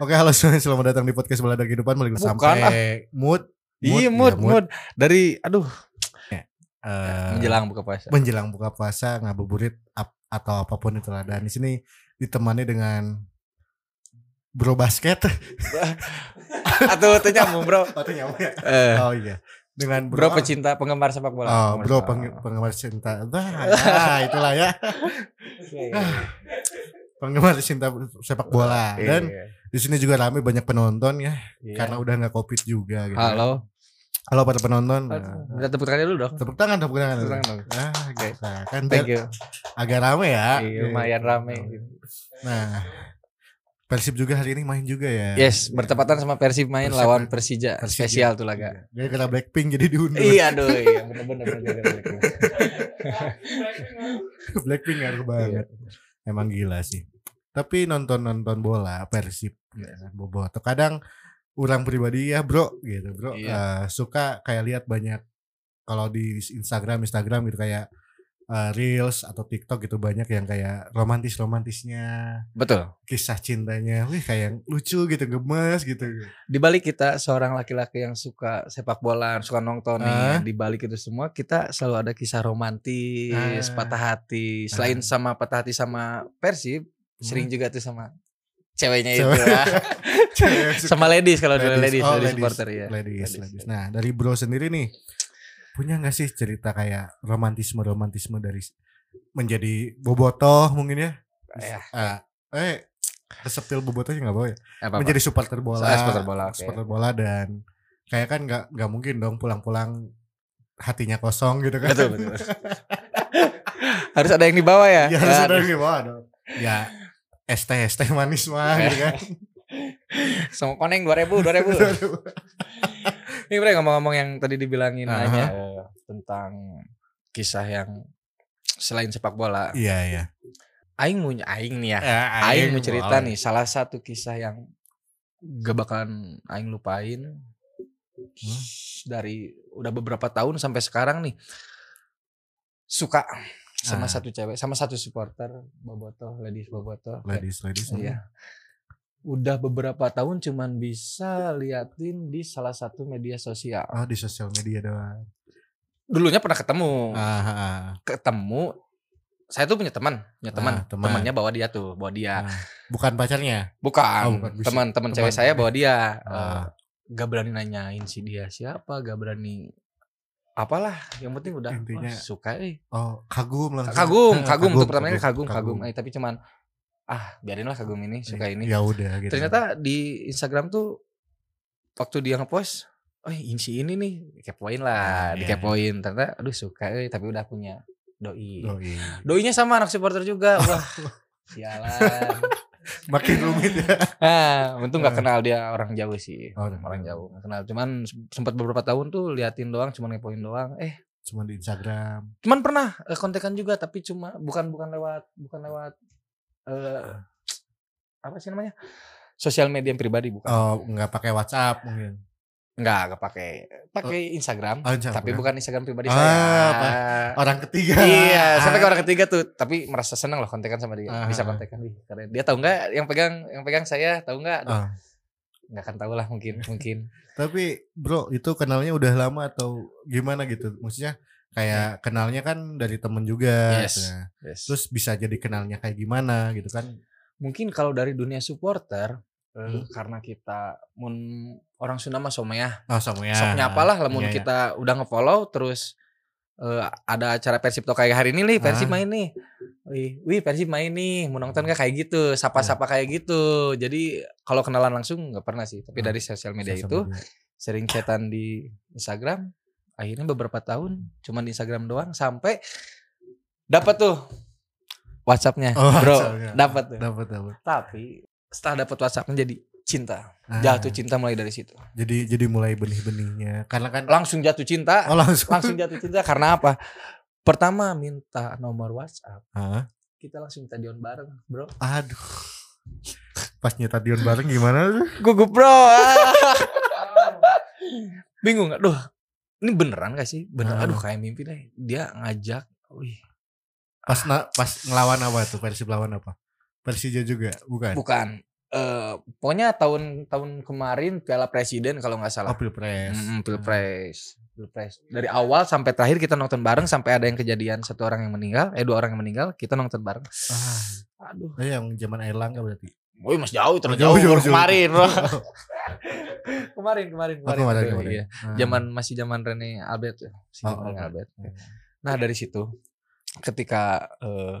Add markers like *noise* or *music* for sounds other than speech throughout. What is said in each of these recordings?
Oke, halo semuanya, selamat datang di podcast Belada Kehidupan balik Bukan, sampai mood. Iya ya, mood, mood. Dari aduh Eh, menjelang buka puasa. menjelang buka puasa ngabuburit ap- atau apa pun itulah dan di sini ditemani dengan bro basket. *laughs* Atau tuh nyambung bro. Oh, itu nyambung ya? Eh, Oh iya. Dengan bro pecinta penggemar sepak bola. Oh, bro peng- penggemar cinta. Bah, ya, *laughs* itulah ya. Iya, iya. *sighs* Penggemar cinta sepak bola. Iya, Dan iya. Di sini juga ramai banyak penonton ya, Iya. karena udah nggak covid juga gitu. Halo. Halo para penonton. Minta tepuk tangan dulu dong. Tepuk tangan, tepuk tangan. Tepuk tangan dong. Ah, Oke. gitu. Kan Thank you. agak rame ya. Iya, lumayan rame. Nah, Persib juga hari ini main juga ya. Yes, bertepatan sama Persib main Persib lawan. Persija. Persija. Spesial tuh laga. Dia kena Blackpink jadi diundur. Iya aduh, *laughs* iya bener-bener bener-bener. Blackpink ngaruh banget. Emang gila sih. Tapi nonton-nonton bola Persib ya kan Boboto. Kadang orang pribadi ya, Bro, gitu, Bro. Iya. eh, suka kayak lihat banyak kalau di Instagram Instagram gitu kayak eh, reels atau TikTok gitu banyak yang kayak romantis-romantisnya, Betul. kisah cintanya. Wih, kayak lucu gitu, gemes gitu. Di balik kita seorang laki-laki yang suka sepak bola, suka nonton Ah. nih, di balik itu semua kita selalu ada kisah romantis, Ah. patah hati. Selain Ah. sama patah hati sama Persib, sering Hmm. juga tuh sama ceweknya itu. Ah. *laughs* Cewek sama ladies kalau dari ladies, Oh, ladies supporter ya. Ladies, ladies. Nah, dari Bro sendiri nih punya nggak sih cerita kayak romantisme romantisme dari menjadi bobotoh mungkin ya? Ya, Ah, eh reseptil bobotoh nggak bawa ya? apa Menjadi supporter bola. Saya supporter bola, oke. supporter bola dan kayak kan nggak nggak mungkin dong pulang-pulang hatinya kosong gitu kan? Betul, betul. *laughs* Harus ada yang dibawa ya. Ya harus ada yang dibawa dong. Ya es teh es teh manis mah *laughs* gitu kan. Sama koneng 2000, 2000. *laughs* Ini bre ngomong-ngomong yang tadi dibilangin Aha. aja eh, tentang kisah yang selain sepak bola. Iya iya. Aing mau aing nih ya. Ya, Aing mau cerita nih salah satu kisah yang gak bakalan aing lupain Hmm. dari udah beberapa tahun sampai sekarang nih suka sama Ah. satu cewek sama satu supporter Boboto ladies Boboto Ladies ladies. Iya. Udah beberapa tahun cuman bisa liatin di salah satu media sosial. Oh di sosial media doang. Dulunya pernah ketemu, Ah, ketemu. Saya tuh punya teman, punya teman. Ah, teman. Temannya bawa dia tuh, bawa dia. Ah, Bukan pacarnya. Bukan, Oh, bukan. Teman-teman teman. cewek saya bawa dia. Ah. Eh, gak berani nanyain si dia siapa, gak berani apalah. Yang penting udah Intinya- wah, suka eh. Oh, kagum langsung. Kagum, *laughs* Ah, kagum, untuk pertamanya kagum, kagum, kagum. Eh, tapi cuman ah biarinlah kagum ini, suka ini. Ya udah gitu. Ternyata di Instagram tuh waktu dia ngepost, oh ini si ini nih, kepoin lah, Ah, iya. dikepoin. Ternyata aduh suka eh, tapi udah punya doi. Oh, iya. Doinya sama anak supporter juga. *laughs* Wah. Sialan. Makin rumit ya. Nah, untung gak Ah. kenal dia orang jauh sih. Oh, orang jauh gak kenal. Cuman sempat beberapa tahun tuh liatin doang, cuman ngepoin doang. Eh, Cuma di Instagram. cuman pernah eh, kontekan juga tapi cuma bukan bukan lewat bukan lewat eh apa sih namanya? Sosial media yang pribadi bukan. Oh, nggak pakai WhatsApp mungkin. Enggak, enggak pakai. Pakai Instagram, Oh, Instagram. tapi bukan Instagram pribadi Ah, saya. apa? Orang ketiga. Iya, sampai ke orang ketiga tuh, tapi merasa senang loh kontekan sama dia. Ah. Bisa kontekan nih. Karena dia tahu enggak yang pegang yang pegang saya, tahu enggak? Aduh, Ah. Enggak akan tahu lah mungkin, *laughs* mungkin. Tapi bro, itu kenalnya udah lama atau gimana gitu? Maksudnya kayak kenalnya kan dari temen juga. Yes. Nah, Yes. Terus bisa jadi kenalnya kayak gimana gitu kan? mungkin kalau dari dunia supporter Hmm. karena kita mun orang Sunda mah somea, Oh, sama ya. sok nyapalah lamun Iya, iya. kita udah ngefollow terus eh, ada acara Persib tuh kayak hari ini nih Persib Ah. main nih. Wih, wih Persib main nih, mau nonton gak kayak gitu, sapa-sapa kayak gitu. Jadi kalau kenalan langsung nggak pernah sih, tapi Ah, dari sosial media Sosial itu media. sering chatan di Instagram. Akhirnya beberapa tahun cuman di Instagram doang sampai dapat tuh WhatsAppnya, Oh, bro, dapat tuh. Dapat dapat. Tapi setelah dapat WhatsAppnya jadi cinta, Ah, jatuh cinta mulai dari situ. Jadi jadi mulai benih-benihnya. Karena kan Langsung jatuh cinta, Oh langsung. langsung jatuh cinta karena apa? Pertama minta nomor WhatsApp, Hah? kita langsung minta dion bareng, bro. Aduh. Pas nyetat Dion bareng gimana tuh? Gugup bro. ah. *laughs* Bingung gak? Duh, ini beneran gak sih? Bener. Ah. Aduh kayak mimpi deh. Dia ngajak, wih Pas na, pas ngelawan apa tuh? Persib lawan apa? Persija juga, bukan? bukan eh pokoknya tahun tahun kemarin Piala Presiden kalau nggak salah. Oh pilpres. Mm, pilpres. Pilpres. Dari awal sampai terakhir kita nonton bareng sampai ada yang kejadian satu orang yang meninggal, eh dua orang yang meninggal, kita nonton bareng. Ah, Aduh. oh, yang zaman Erlangga berarti. Woi, Mas jauh terus Jauh, jauh, jauh, baru jauh. kemarin, Bro. *laughs* kemarin, kemarin, Oh, kemarin. kemarin, kemarin. iya. Ah. Zaman masih zaman Rene Albert ya. Si Oh, Rene. Albert. Nah, dari situ ketika eh,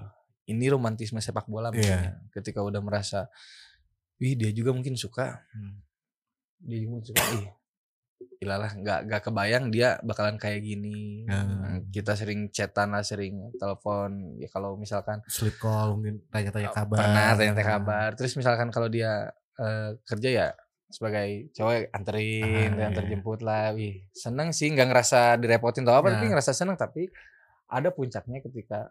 ini romantisme sepak bola Iya. ya. Ketika udah merasa wih dia juga mungkin suka. Hmm. Dia juga mungkin suka. Ih, ilalah nggak nggak kebayang dia bakalan kayak gini. Ya. Kita sering chatan lah, sering telepon. Ya kalau misalkan Sleep call mungkin tanya-tanya kabar. Oh, pernah tanya-tanya Ah. kabar. Terus misalkan kalau dia eh, kerja ya sebagai cowok anterin, Ah, antar iya. jemput lah. Wih, seneng sih nggak ngerasa direpotin atau apa, tapi Ya. ngerasa seneng. Tapi ada puncaknya ketika,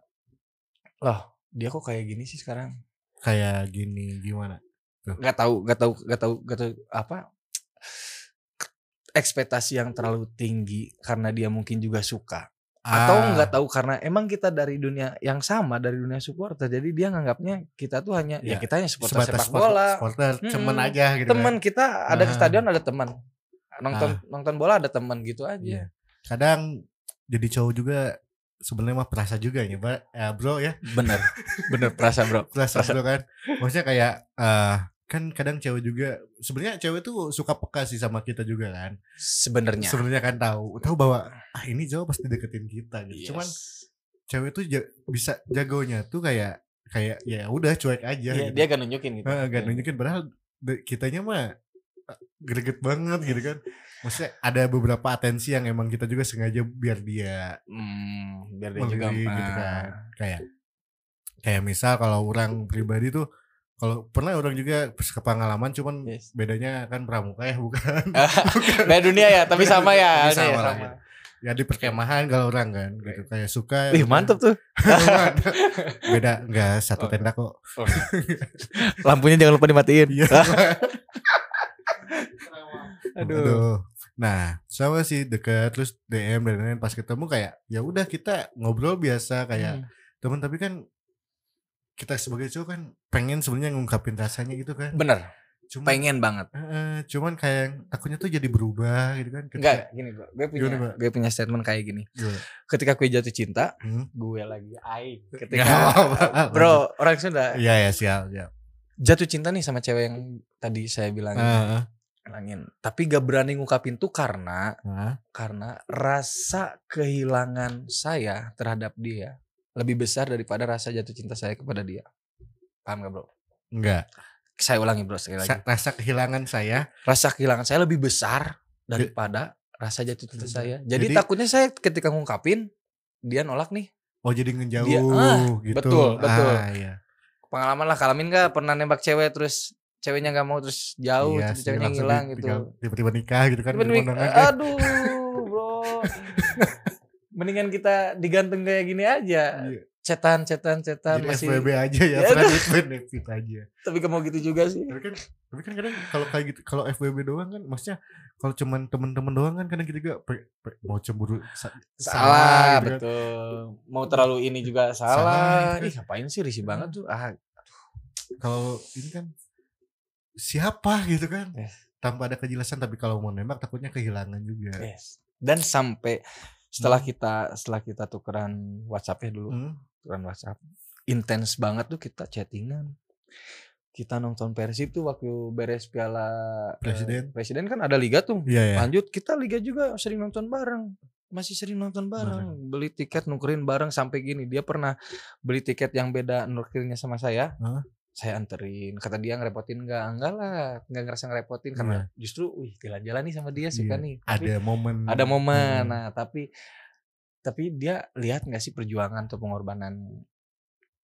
loh dia kok kayak gini sih sekarang? Kayak gini gimana? Nggak tahu, nggak tahu, nggak tahu, nggak tahu apa ekspektasi yang terlalu tinggi karena dia mungkin juga suka atau Ah, nggak tahu karena emang kita dari dunia yang sama dari dunia supporter jadi dia nganggapnya kita tuh hanya ya, Ya, kita hanya supporter sepak bola supporter temen aja gitu teman kan. kita ada ke Ah. stadion ada teman nonton nonton bola ada teman gitu aja Iya. Kadang jadi cowok juga sebenarnya mah perasa juga ya. Ya, bro ya. bener bener perasa bro *laughs* Perasa Perasa. bro kan. Maksudnya kayak eh kan kadang cewek juga sebenarnya cewek tuh suka peka sih sama kita juga kan. sebenarnya Sebenarnya kan tahu, tahu bahwa ah ini cowok pasti deketin kita gitu. Yes. Cuman cewek tuh ja- bisa jagonya tuh kayak kayak ya udah cuek aja Iya, gitu. dia gak nunjukin gitu Heeh, gak nunjukin padahal kitanya mah eh, greget banget gitu kan. Maksudnya ada beberapa atensi yang emang kita juga sengaja biar dia hmm, biar dia juga gitu kan. Kayak kayak misal kalau orang pribadi tuh kalau pernah orang juga kepengalaman cuman Yes. bedanya kan pramuka ya bukan. *laughs* beda dunia ya tapi sama ya Tapi Ini ya, sama sama. ya. Ya di perkemahan kalau orang kan gitu kayak suka Wih gitu. mantep tuh *laughs* Beda enggak satu Oh. tenda kok. Lampunya jangan lupa dimatiin Iya. *laughs* Aduh. Aduh. Nah, sama sih deket terus DM dan lain-lain pas ketemu kayak ya udah kita ngobrol biasa kayak Hmm. teman tapi kan kita sebagai cowok kan pengen sebenarnya ngungkapin rasanya gitu kan. bener Cuma pengen banget eh, cuman kayak takutnya tuh jadi berubah gitu kan. ketika- Enggak, gini bro. Gue punya, Gimana, Bro? gue punya statement kayak gini. Gimana? Ketika gue jatuh cinta, Hmm? gue lagi aing. *laughs* Ketika *laughs* bro orang Sunda Iya ya siap siap. jatuh cinta nih sama cewek yang tadi saya bilang Heeh. Bilangin. Tapi gak berani ngungkapin tuh karena Hah? karena rasa kehilangan saya terhadap dia lebih besar daripada rasa jatuh cinta saya kepada dia. Paham gak bro? Enggak. Saya ulangi bro sekali lagi. Sa- rasa kehilangan saya Rasa kehilangan saya lebih besar daripada rasa jatuh cinta saya. Jadi, Jadi- takutnya saya ketika ngungkapin dia nolak nih. oh jadi ngejauh Dia- ah, gitu. betul, betul. Ah, iya. Pengalaman lah kalamin gak pernah nembak cewek terus ceweknya nggak mau terus jauh Iya terus ceweknya di- gitu. Tiba-tiba nikah gitu kan. Pemandangan kan. aduh bro. *laughs* Mendingan kita digantung kayak gini aja. Iya. Cetan, cetan, cetan Jadi masih. FWB aja ya, Ya, benefit aja. Tapi gak mau gitu juga sih. Tapi kan tapi kan kadang kalau kayak gitu kalau FWB doang kan maksudnya kalau cuman temen-temen doang kan kadang kita juga pe- pe- mau cemburu sa- Salah, gitu kan. betul. Mau terlalu ini juga Salah, salah. gitu Ih, ngapain sih risih banget tuh? Ah, Kalau ini kan siapa gitu kan Yes. tanpa ada kejelasan tapi kalau mau nembak takutnya kehilangan juga. yes. Dan sampai setelah Hmm. kita setelah kita tukeran WhatsApp-nya dulu, Hmm. tukeran WhatsApp. Intens banget tuh kita chattingan. Kita nonton Persib tuh waktu beres piala eh, Presiden. presiden kan ada liga tuh. Iya ya. Lanjut kita liga juga sering nonton bareng. Masih sering nonton bareng. Beli tiket nukerin bareng sampai gini. Dia pernah beli tiket yang beda nukerinnya sama saya. Saya anterin. Kata dia ngerepotin enggak? Enggak lah. Enggak ngerasa ngerepotin karena justru wih jalan-jalan nih sama dia suka Iya. nih. Tapi Ada momen ada momen. Hmm. Nah, tapi tapi dia lihat nggak sih perjuangan atau pengorbanan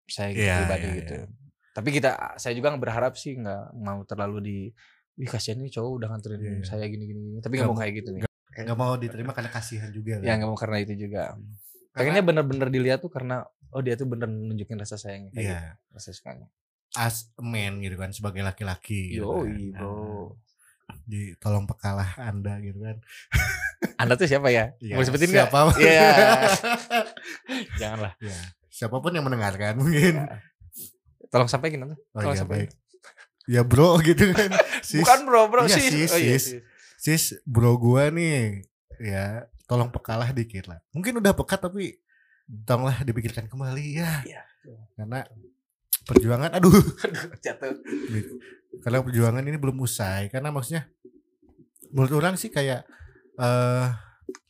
saya gitu Iya, pribadi iya, gitu. Tapi kita saya juga berharap sih nggak mau terlalu di Wih kasihan nih cowok udah nganterin Iya, iya. saya gini gini, gini. Tapi Nggak nggak mau kayak gitu nih. nggak mau diterima karena kasihan juga. Ya nggak mau karena itu juga. Karena- Pengennya bener-bener dilihat tuh karena oh dia tuh bener nunjukin rasa sayangnya kayak Iya. gitu, rasa sukanya. As a man gitu kan sebagai laki-laki gitu Yoi kan. bro. Nah, Di tolong pekalah Anda gitu kan. *laughs* Anda tuh siapa ya? Ya, mau sebutin siapa Iya. *laughs* Janganlah. ya, siapa pun yang mendengarkan mungkin. Tolong sampaikan tuh. Oh Tolong iya sampaikan. baik. ya bro *laughs* gitu kan sis Bukan bro, bro, Iya, sis. sis, Oh, iya, sis. sis. sis bro gua nih ya tolong pekalah dikit lah mungkin udah pekat tapi tolonglah dipikirkan kembali ya Iya. karena perjuangan aduh *laughs* Jatuh. karena perjuangan ini belum usai karena maksudnya menurut orang sih kayak eh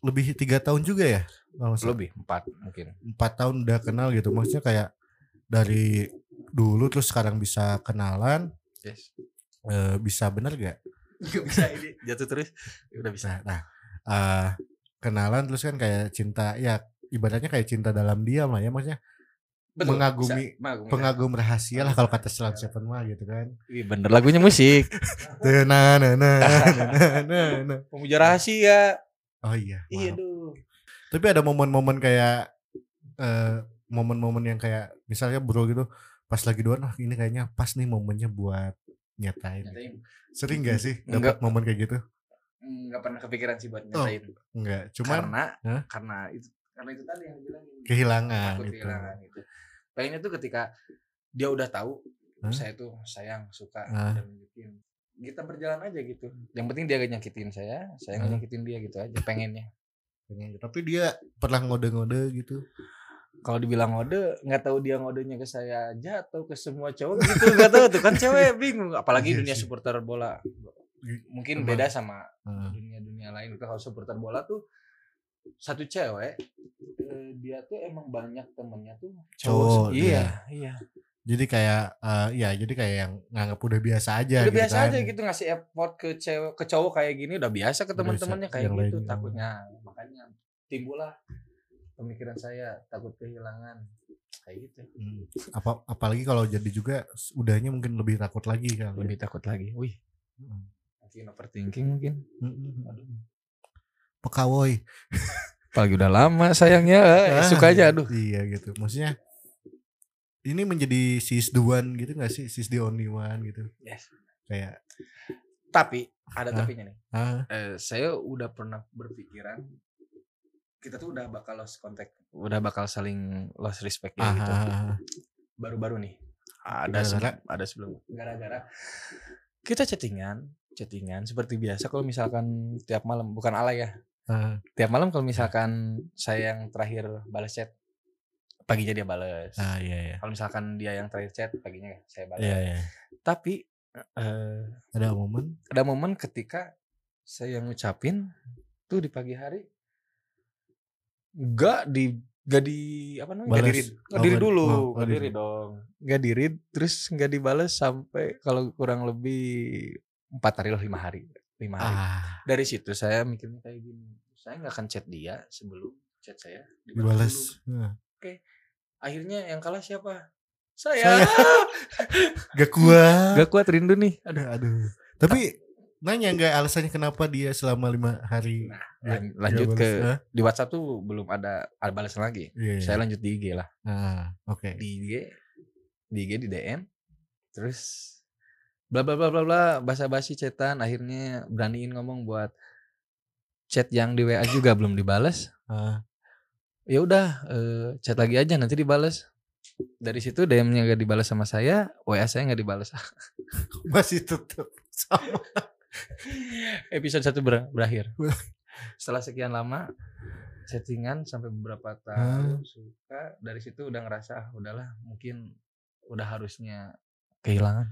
lebih tiga tahun juga ya kalau salah. Lebih empat mungkin. empat tahun udah kenal gitu maksudnya kayak dari dulu terus sekarang bisa kenalan Yes. eh, bisa bener gak Gak bisa ini jatuh terus. Udah bisa. nah, nah eh, kenalan terus kan kayak cinta ya ibaratnya kayak cinta dalam diam lah ya maksudnya mengagumi- bisa. Mengagumi. pengagum rahasia lah kalau kata Slap Seven mah gitu kan Wih, bener lagunya musik. *laughs* nah nah nah nah nah nah Pemuja rahasia. oh iya Iya duh. tapi ada momen-momen kayak eh momen-momen yang kayak misalnya bro gitu pas lagi doan ah ini kayaknya pas nih momennya buat nyatain Nyatain. sering gak sih Enggak. dapat momen kayak gitu Nggak pernah kepikiran sih buat Oh, nyatain. enggak cuman karena Hah? karena itu karena itu tadi yang bilang kehilangan takut gitu kehilangan gitu. Pengennya tuh ketika dia udah tahu Hah? saya tuh sayang suka Ah. dan nunjukin kita berjalan aja gitu. Yang penting dia gak nyakitin saya, saya gak Ah. nyakitin dia gitu aja pengennya. Pengen- tapi dia pernah ngode-ngode gitu Kalau dibilang ngode, nggak tahu dia ngodenya ke saya aja atau ke semua cowok gitu nggak tahu tuh kan cewek *laughs* bingung. Apalagi Iya dunia supporter bola, mungkin Emang. beda sama dunia-dunia lain. Kalau supporter bola tuh satu cewek eh, dia tuh emang banyak temennya tuh Cowok, iya. Iya. Jadi kayak eh, ya jadi kayak yang nganggap udah biasa aja udah gitu biasa kan. aja gitu ngasih effort ke cewek ke cowok kayak gini udah biasa ke teman-temannya kayak yang gitu lainnya. takutnya. Makanya timbullah pemikiran saya takut kehilangan. Kayak gitu. Hmm. apa apalagi kalau jadi juga udahnya mungkin lebih takut lagi kan lebih takut lagi. Wih. Hmm. mungkin overthinking mungkin. Mm-mm. aduh. Pekawoy *laughs* apalagi udah lama sayangnya eh, Ah, suka aja aduh. iya gitu. Maksudnya ini menjadi sis the one gitu gak sih? Sis the only one gitu. Yes. kayak tapi ada Hah? tapinya nih. Ah eh, saya udah pernah berpikiran kita tuh udah bakal lost contact udah bakal saling lost respect ya ah, gitu. ah, ah. baru-baru nih. Ada se- Gara-gara? ada sebelum. Gara-gara kita chattingan chattingan seperti biasa kalau misalkan tiap malam bukan alay ya Ah, tiap malam kalau misalkan saya yang terakhir balas chat paginya dia balas. Ah iya iya. Kalau misalkan dia yang terakhir chat paginya saya balas. Iya iya. Tapi eh, ada momen? ada momen ketika saya ngucapin tuh di pagi hari enggak di enggak di apa namanya? Enggak Balas. di read Nggak Oh, diri dulu oh, enggak nggak di di read dong. Enggak di read terus enggak dibales sampai kalau kurang lebih empat hari lah lima hari lima hari. Ah. Dari situ saya mikirnya kayak gini saya nggak akan chat dia sebelum chat saya dibalas dibalas Ah. akhirnya yang kalah siapa? Saya, Saya. *laughs* gak kuat. Gak kuat rindu nih. Aduh aduh. Tapi nanya nggak alasannya kenapa dia selama lima hari Nah, lanjut ke? Hah? di WhatsApp tuh belum ada ada balasan lagi. Iya, iya. saya lanjut di IG lah. Ah oke. Di IG di IG di DM terus bla bla bla bla bla basa basi chatan akhirnya beraniin ngomong buat chat yang di WA juga belum dibales. Ah, ya udah eh, chat lagi aja nanti dibales. Dari situ DM-nya gak dibales sama saya WA saya nggak dibales. *laughs* Masih tetap sama. Episode satu ber- berakhir. Setelah sekian lama chattingan sampai beberapa tahun suka dari situ udah ngerasa ah, udahlah mungkin udah harusnya kehilangan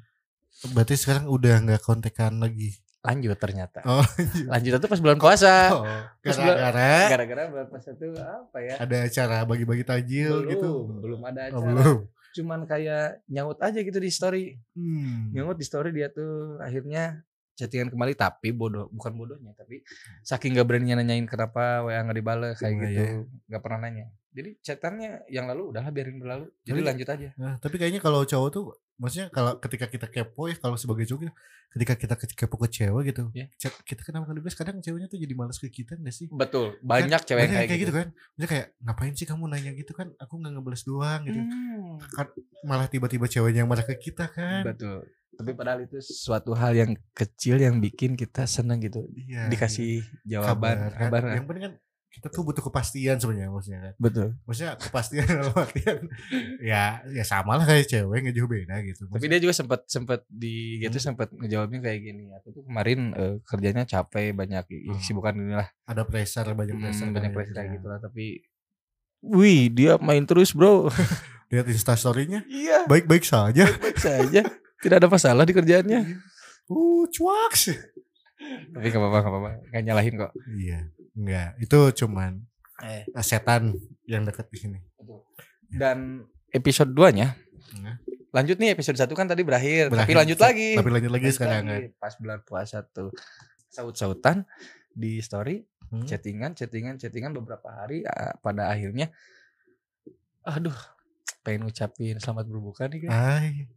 berarti sekarang udah nggak kontekan lagi? Lanjut ternyata. Oh. Lanjut itu pas bulan puasa. Oh, gara-gara? gara-gara bulan puasa itu apa ya? Ada acara bagi-bagi tajil belum gitu. belum ada Oh, acara. belum. cuman kayak nyaut aja gitu di story. Hmm. nyaut di story dia tuh akhirnya chattingan kembali tapi bodoh bukan bodohnya tapi saking gak beraninya nanyain kenapa WA nggak dibales kayak Oh, gitu iya. nggak pernah nanya jadi chatannya yang lalu udahlah biarin berlalu jadi Tapi- lanjut aja Nah, tapi kayaknya kalau cowok tuh maksudnya kalau ketika kita kepo ya kalau sebagai cowok gitu, ketika kita ke- kepo ke cewek gitu. Chat- Kita kenapa nggak dibahas kadang ceweknya tuh jadi malas ke kita enggak sih? betul banyak Kan cewek banyak kayak, gitu, kan. Maksudnya kayak ngapain sih kamu nanya gitu kan? Aku nggak ngebales doang gitu. Hmm, Malah tiba-tiba ceweknya yang marah ke kita kan. betul tapi padahal itu suatu hal yang kecil yang bikin kita seneng gitu Iya. dikasih jawaban kabar, kan. Yang penting kan kita tuh butuh kepastian sebenarnya maksudnya kan. Betul. Maksudnya kepastian *laughs* dalam artian ya ya sama lah kayak cewek nggak jauh beda gitu. Tapi dia juga sempat sempat di gitu Hmm. sempat ngejawabnya kayak gini. Aku tuh kemarin eh, kerjanya capek banyak Hmm. kesibukan inilah ada pressure banyak pressure Hmm, banyak kan, pressure kayak ya. gitu lah. Tapi Wih, dia main terus bro. *laughs* Lihat instastorynya Iya, baik-baik saja. baik saja. *laughs* Tidak ada masalah di kerjaannya. Uh, cuak sih. Tapi gak apa-apa, gak apa-apa. Gak nyalahin kok. Iya, enggak. Itu cuman Eh. setan yang dekat di sini. Dan episode 2-nya Nah, lanjut nih episode 1 kan tadi berakhir, tapi Berakhir. lanjut lagi. Tapi lanjut lagi sekarang kan. lagi. Pas bulan puasa tuh. Saut-sautan di story, Hmm. chattingan, chattingan, chattingan beberapa hari pada akhirnya aduh, pengen ngucapin selamat berbuka nih guys. Ay,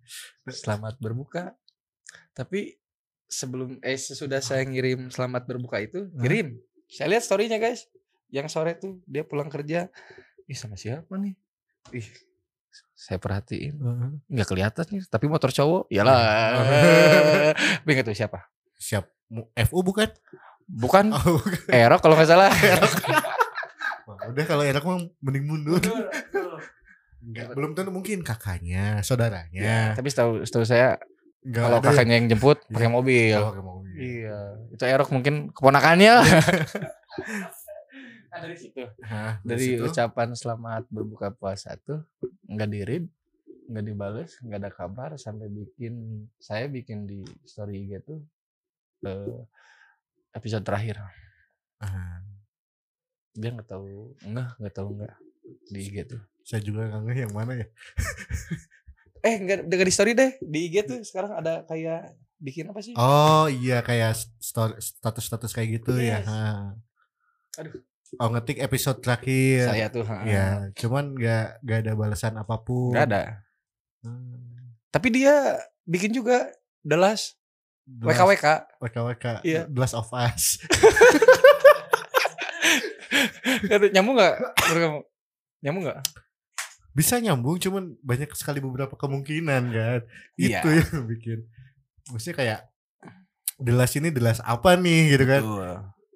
Selamat berbuka. Tapi sebelum eh sesudah saya ngirim selamat berbuka itu, kirim. Saya lihat storynya guys. Yang sore tuh dia pulang kerja. Ih sama siapa nih? Ih saya perhatiin nggak kelihatan nih tapi motor cowok iyalah tapi *laughs* nggak tahu siapa siap FU bukan? bukan Oh, bukan. Erok kalau nggak salah *laughs* Wah, udah kalau enak mah mending mundur. Enggak, belum tentu mungkin kakaknya, saudaranya. Ya, tapi setahu setahu saya Enggak kalau ada kakaknya yang jemput Iya. pakai mobil yang pakai mobil. iya itu Erok mungkin keponakannya lah *laughs* *laughs* Nah, dari situ Hah, dari situ? ucapan selamat berbuka puasa tuh nggak di read nggak dibales nggak ada kabar sampai bikin saya bikin di story IG tuh eh, episode terakhir Ah, dia nggak tahu nggak nggak tahu nggak di IG tuh saya juga ngeh yang mana ya. *laughs* eh nggak nggak di story deh di IG tuh sekarang ada kayak bikin apa sih Oh iya kayak story- status-status kayak gitu ya. Yes. Ha. Aduh. Oh ngetik episode terakhir. saya tuh ha. Ya, cuman nggak nggak ada balasan apa pun. nggak ada Hmm. tapi dia bikin juga The Last WKWK WKWK. Iya. The Last of Us. *laughs* Nyambung nggak nyambung nggak Bisa nyambung, cuman banyak sekali beberapa kemungkinan kan. Iya. Itu yang bikin. Maksudnya kayak The Last ini The Last apa nih gitu kan? Betul.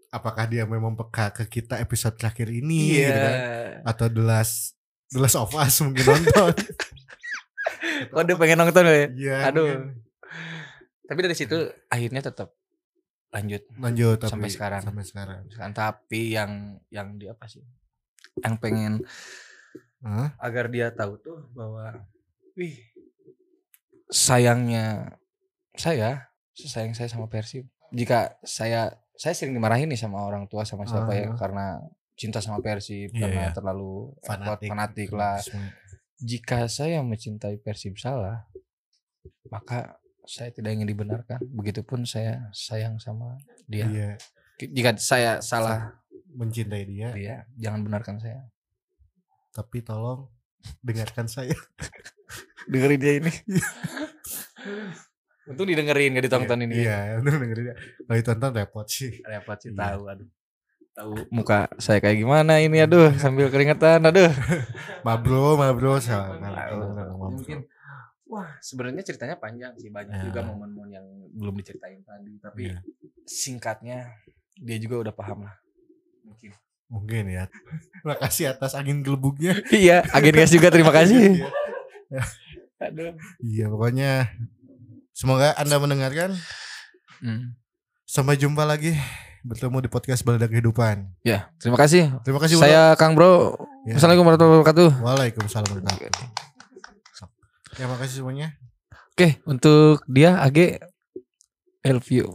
Apakah dia memang peka ke kita episode terakhir ini iya gitu kan? Atau The Last of Us mungkin *laughs* nonton. kok dia pengen nonton ya Iya. Aduh. mungkin. tapi dari situ akhirnya tetap lanjut Lanjut tapi Sampai sekarang. Sampai sekarang. Kan, tapi yang yang di apa sih yang pengen Hah? agar dia tahu tuh bahwa wih sayangnya saya sayang saya sama Persib jika saya saya sering dimarahin nih sama orang tua sama siapa ya Ah. karena cinta sama Persib Iya, karena iya. terlalu Fanatik. fanatik lah Fanatisme. jika saya mencintai Persib salah maka saya tidak ingin dibenarkan begitupun saya sayang sama dia Iya. jika saya salah Mencintai dia, dia jangan benarkan saya tapi tolong dengarkan saya. *laughs* dengerin dia ini untung didengerin gak ditonton ini Iya, bener dengerin dia. Kalau ditonton repot sih. repot sih Iya. tahu aduh tahu muka saya kayak gimana ini aduh sambil keringetan aduh *laughs* Mabro, mabro sama Tahu. mungkin wah sebenarnya ceritanya panjang sih banyak Ya. juga momen-momen yang belum diceritain tadi tapi Iya. singkatnya dia juga udah paham lah mungkin Mungkin ya. Makasih atas angin gelembungnya. iya agen guys juga terima kasih Iya. aduh Iya, pokoknya semoga Anda mendengarkan. Hmm. Sampai jumpa lagi bertemu di podcast Balada Kehidupan. ya terima kasih Terima kasih. Bro. saya Kang Bro Ya. Assalamualaikum warahmatullahi wabarakatuh Waalaikumsalam warahmatullahi wabarakatuh. Terima kasih semuanya. Oke, untuk dia AG I love you.